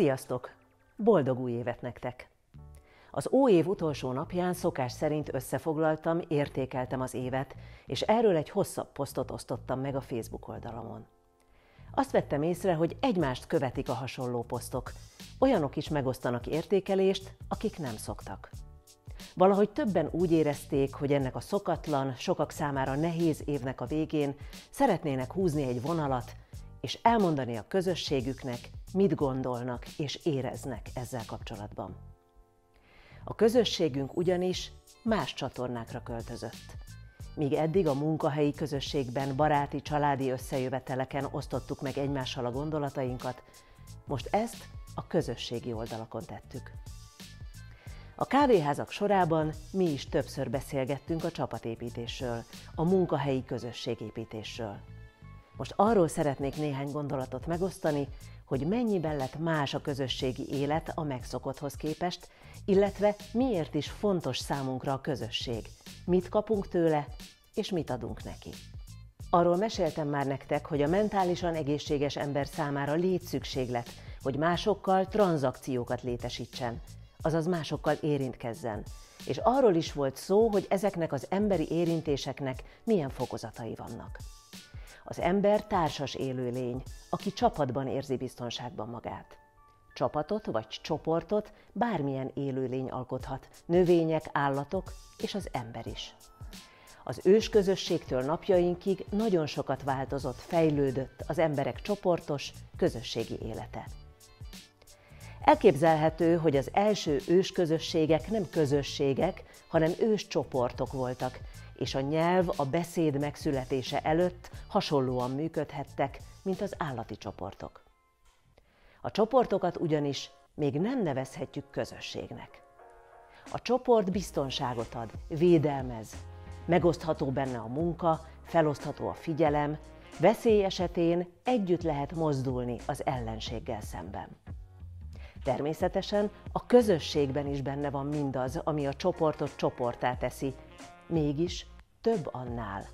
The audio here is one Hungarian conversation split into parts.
Sziasztok! Boldog új évet nektek! Az új év utolsó napján szokás szerint összefoglaltam, értékeltem az évet, és erről egy hosszabb posztot osztottam meg a Facebook oldalamon. Azt vettem észre, hogy egymást követik a hasonló posztok. Olyanok is megosztanak értékelést, akik nem szoktak. Valahogy többen úgy érezték, hogy ennek a szokatlan, sokak számára nehéz évnek a végén szeretnének húzni egy vonalat, és elmondani a közösségüknek, mit gondolnak és éreznek ezzel kapcsolatban. A közösségünk ugyanis más csatornákra költözött. Míg eddig a munkahelyi közösségben, baráti, családi összejöveteleken osztottuk meg egymással a gondolatainkat, most ezt a közösségi oldalakon tettük. A kávéházak sorában mi is többször beszélgettünk a csapatépítésről, a munkahelyi közösségépítésről. Most arról szeretnék néhány gondolatot megosztani, hogy mennyiben lett más a közösségi élet a megszokotthoz képest, illetve miért is fontos számunkra a közösség, mit kapunk tőle, és mit adunk neki. Arról meséltem már nektek, hogy a mentálisan egészséges ember számára létszükséglet, hogy másokkal tranzakciókat létesítsen, azaz másokkal érintkezzen. És arról is volt szó, hogy ezeknek az emberi érintéseknek milyen fokozatai vannak. Az ember társas élőlény, aki csapatban érzi biztonságban magát. Csapatot vagy csoportot bármilyen élőlény alkothat, növények, állatok és az ember is. Az ősközösségtől napjainkig nagyon sokat változott, fejlődött az emberek csoportos, közösségi élete. Elképzelhető, hogy az első ősközösségek nem közösségek, hanem őscsoportok voltak, és a nyelv a beszéd megszületése előtt hasonlóan működhettek, mint az állati csoportok. A csoportokat ugyanis még nem nevezhetjük közösségnek. A csoport biztonságot ad, védelmez, megosztható benne a munka, felosztható a figyelem, veszély esetén együtt lehet mozdulni az ellenséggel szemben. Természetesen a közösségben is benne van mindaz, ami a csoportot csoportá teszi, mégis több annál.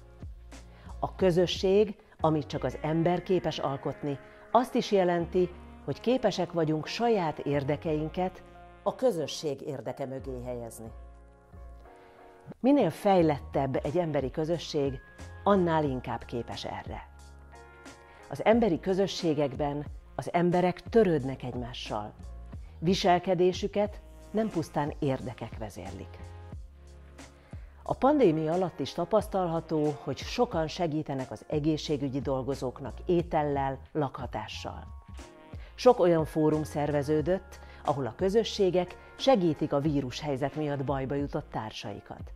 A közösség, amit csak az ember képes alkotni, azt is jelenti, hogy képesek vagyunk saját érdekeinket a közösség érdeke mögé helyezni. Minél fejlettebb egy emberi közösség, annál inkább képes erre. Az emberi közösségekben az emberek törődnek egymással. Viselkedésüket nem pusztán érdekek vezérlik. A pandémia alatt is tapasztalható, hogy sokan segítenek az egészségügyi dolgozóknak étellel, lakhatással. Sok olyan fórum szerveződött, ahol a közösségek segítik a vírushelyzet miatt bajba jutott társaikat.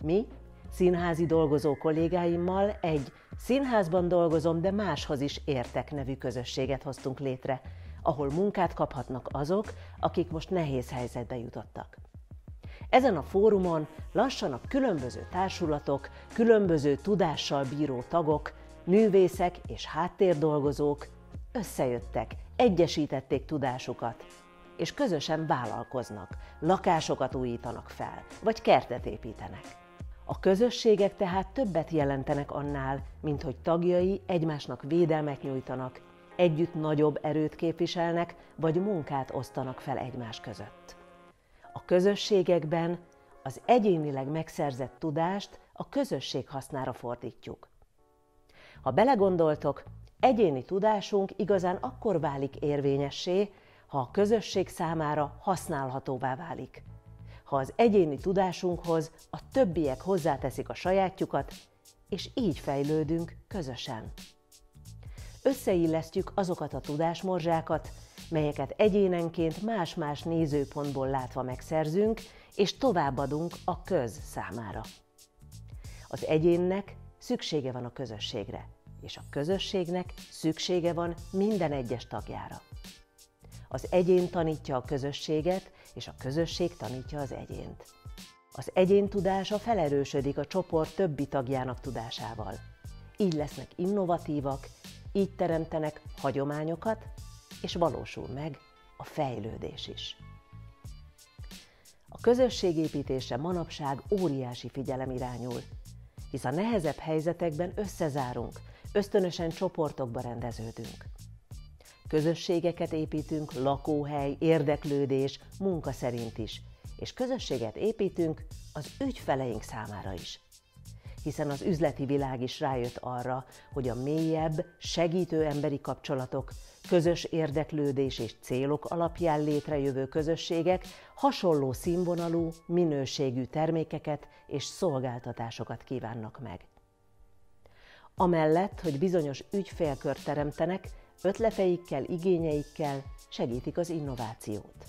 Mi, színházi dolgozó kollégáimmal egy színházban dolgozom, de máshoz is értek nevű közösséget hoztunk létre, ahol munkát kaphatnak azok, akik most nehéz helyzetbe jutottak. Ezen a fórumon lassan a különböző társulatok, különböző tudással bíró tagok, művészek és háttérdolgozók összejöttek, egyesítették tudásukat, és közösen vállalkoznak, lakásokat újítanak fel, vagy kertet építenek. A közösségek tehát többet jelentenek annál, mint hogy tagjai egymásnak védelmet nyújtanak, együtt nagyobb erőt képviselnek, vagy munkát osztanak fel egymás között. A közösségekben az egyénileg megszerzett tudást a közösség hasznára fordítjuk. Ha belegondoltok, egyéni tudásunk igazán akkor válik érvényessé, ha a közösség számára használhatóvá válik. Ha az egyéni tudásunkhoz a többiek hozzáteszik a sajátjukat, és így fejlődünk közösen. Összeillesztjük azokat a tudásmorzsákat, melyeket egyénenként más-más nézőpontból látva megszerzünk, és továbbadunk a köz számára. Az egyénnek szüksége van a közösségre, és a közösségnek szüksége van minden egyes tagjára. Az egyén tanítja a közösséget, és a közösség tanítja az egyént. Az egyén tudása felerősödik a csoport többi tagjának tudásával. Így lesznek innovatívak, így teremtenek hagyományokat, és valósul meg a fejlődés is. A közösségépítésre manapság óriási figyelem irányul, hisz a nehezebb helyzetekben összezárunk, ösztönösen csoportokba rendeződünk. Közösségeket építünk lakóhely, érdeklődés, munka szerint is, és közösséget építünk az ügyfeleink számára is. Hiszen az üzleti világ is rájött arra, hogy a mélyebb, segítő emberi kapcsolatok, közös érdeklődés és célok alapján létrejövő közösségek hasonló színvonalú, minőségű termékeket és szolgáltatásokat kívánnak meg. Amellett, hogy bizonyos ügyfélkört teremtenek, ötleteikkel, igényeikkel segítik az innovációt.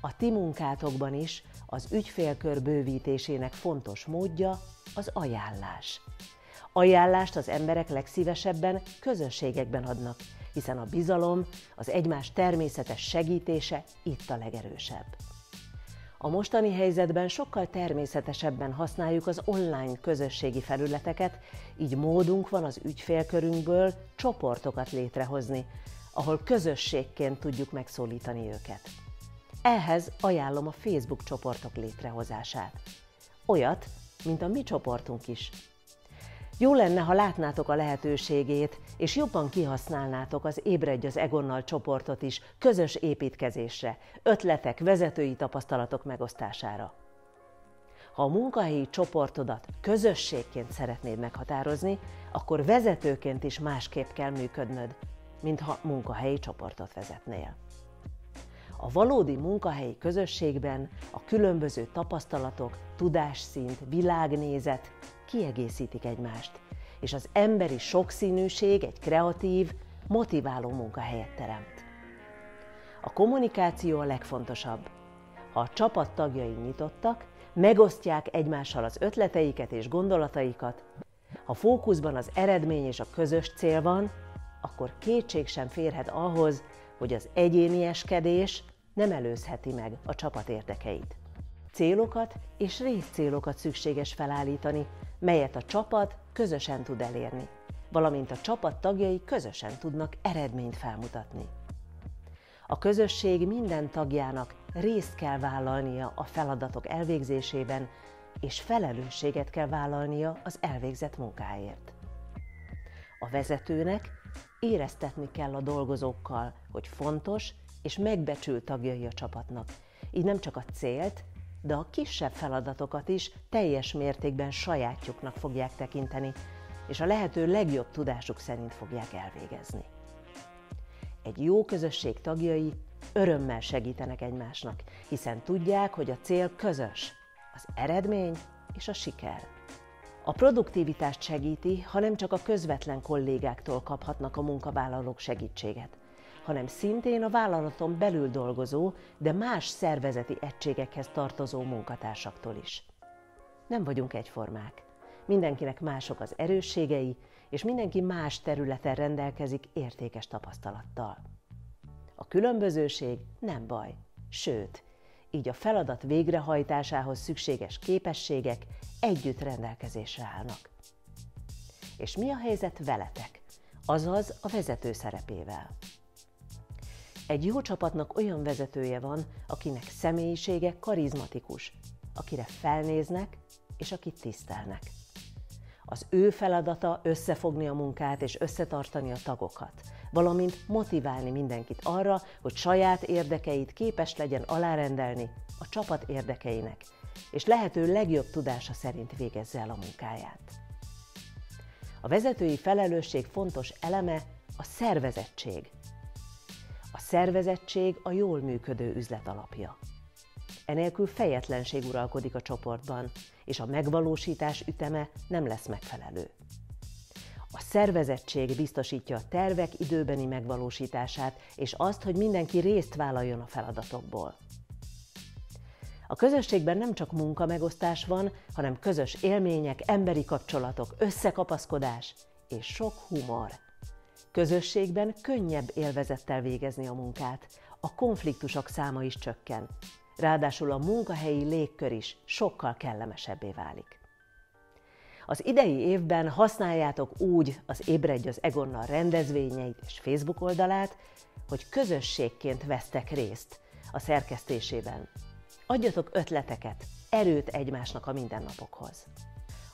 A ti munkátokban is az ügyfélkör bővítésének fontos módja az ajánlás. Ajánlást az emberek legszívesebben közösségekben adnak, hiszen a bizalom, az egymás természetes segítése itt a legerősebb. A mostani helyzetben sokkal természetesebben használjuk az online közösségi felületeket, így módunk van az ügyfélkörünkből csoportokat létrehozni, ahol közösségként tudjuk megszólítani őket. Ehhez ajánlom a Facebook csoportok létrehozását. Olyat, mint a mi csoportunk is. Jó lenne, ha látnátok a lehetőségét, és jobban kihasználnátok az Ébredj az Egonnal csoportot is közös építkezésre, ötletek, vezetői tapasztalatok megosztására. Ha a munkahelyi csoportodat közösségként szeretnéd meghatározni, akkor vezetőként is másképp kell működnöd, mintha munkahelyi csoportot vezetnél. A valódi munkahelyi közösségben a különböző tapasztalatok, tudásszint, világnézet kiegészítik egymást, és az emberi sokszínűség egy kreatív, motiváló munkahelyet teremt. A kommunikáció a legfontosabb. Ha a csapat tagjai nyitottak, megosztják egymással az ötleteiket és gondolataikat, ha fókuszban az eredmény és a közös cél van, akkor kétség sem férhet ahhoz, hogy az egyénieskedés nem előzheti meg a csapat érdekeit. Célokat és részcélokat szükséges felállítani, melyet a csapat közösen tud elérni, valamint a csapat tagjai közösen tudnak eredményt felmutatni. A közösség minden tagjának részt kell vállalnia a feladatok elvégzésében, és felelősséget kell vállalnia az elvégzett munkáért. A vezetőnek éreztetni kell a dolgozókkal, hogy fontos és megbecsült tagjai a csapatnak. Így nem csak a célt, de a kisebb feladatokat is teljes mértékben sajátjuknak fogják tekinteni, és a lehető legjobb tudásuk szerint fogják elvégezni. Egy jó közösség tagjai örömmel segítenek egymásnak, hiszen tudják, hogy a cél közös, az eredmény és a siker. A produktivitást segíti, ha nem csak a közvetlen kollégáktól kaphatnak a munkavállalók segítséget, hanem szintén a vállalaton belül dolgozó, de más szervezeti egységekhez tartozó munkatársaktól is. Nem vagyunk egyformák. Mindenkinek mások az erősségei, és mindenki más területen rendelkezik értékes tapasztalattal. A különbözőség nem baj, sőt, így a feladat végrehajtásához szükséges képességek együtt rendelkezésre állnak. És mi a helyzet veletek, azaz a vezető szerepével? Egy jó csapatnak olyan vezetője van, akinek személyisége karizmatikus, akire felnéznek és akit tisztelnek. Az ő feladata összefogni a munkát és összetartani a tagokat, valamint motiválni mindenkit arra, hogy saját érdekeit képes legyen alárendelni a csapat érdekeinek, és lehető legjobb tudása szerint végezze el a munkáját. A vezetői felelősség fontos eleme a szervezettség, szervezettség a jól működő üzlet alapja. Enélkül fejetlenség uralkodik a csoportban, és a megvalósítás üteme nem lesz megfelelő. A szervezettség biztosítja a tervek időbeni megvalósítását, és azt, hogy mindenki részt vállaljon a feladatokból. A közösségben nem csak munkamegosztás van, hanem közös élmények, emberi kapcsolatok, összekapaszkodás és sok humor. Közösségben könnyebb élvezettel végezni a munkát, a konfliktusok száma is csökken. ráadásul a munkahelyi légkör is sokkal kellemesebbé válik. Az idei évben használjátok úgy az Ébredj az Egonnal rendezvényeit és Facebook oldalát, hogy közösségként vesztek részt a szerkesztésében. Adjatok ötleteket, erőt egymásnak a mindennapokhoz.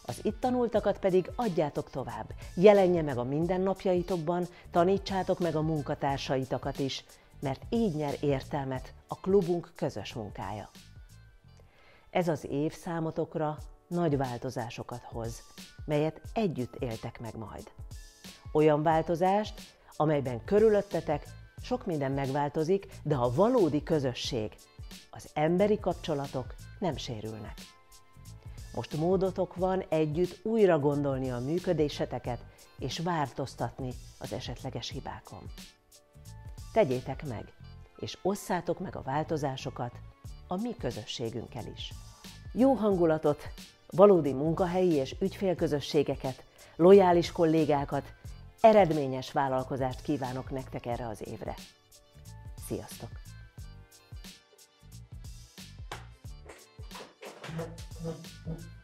Az itt tanultakat pedig adjátok tovább, jelenje meg a mindennapjaitokban, tanítsátok meg a munkatársaitokat is, mert így nyer értelmet a klubunk közös munkája. Ez az év számotokra nagy változásokat hoz, melyet együtt éltek meg majd. Olyan változást, amelyben körülöttetek sok minden megváltozik, de a valódi közösség, az emberi kapcsolatok nem sérülnek. Most módotok van együtt újra gondolni a működéseteket és változtatni az esetleges hibákon. Tegyétek meg, és osszátok meg a változásokat a mi közösségünkkel is. Jó hangulatot, valódi munkahelyi és ügyfélközösségeket, lojális kollégákat, eredményes vállalkozást kívánok nektek erre az évre. Sziasztok! Thank you.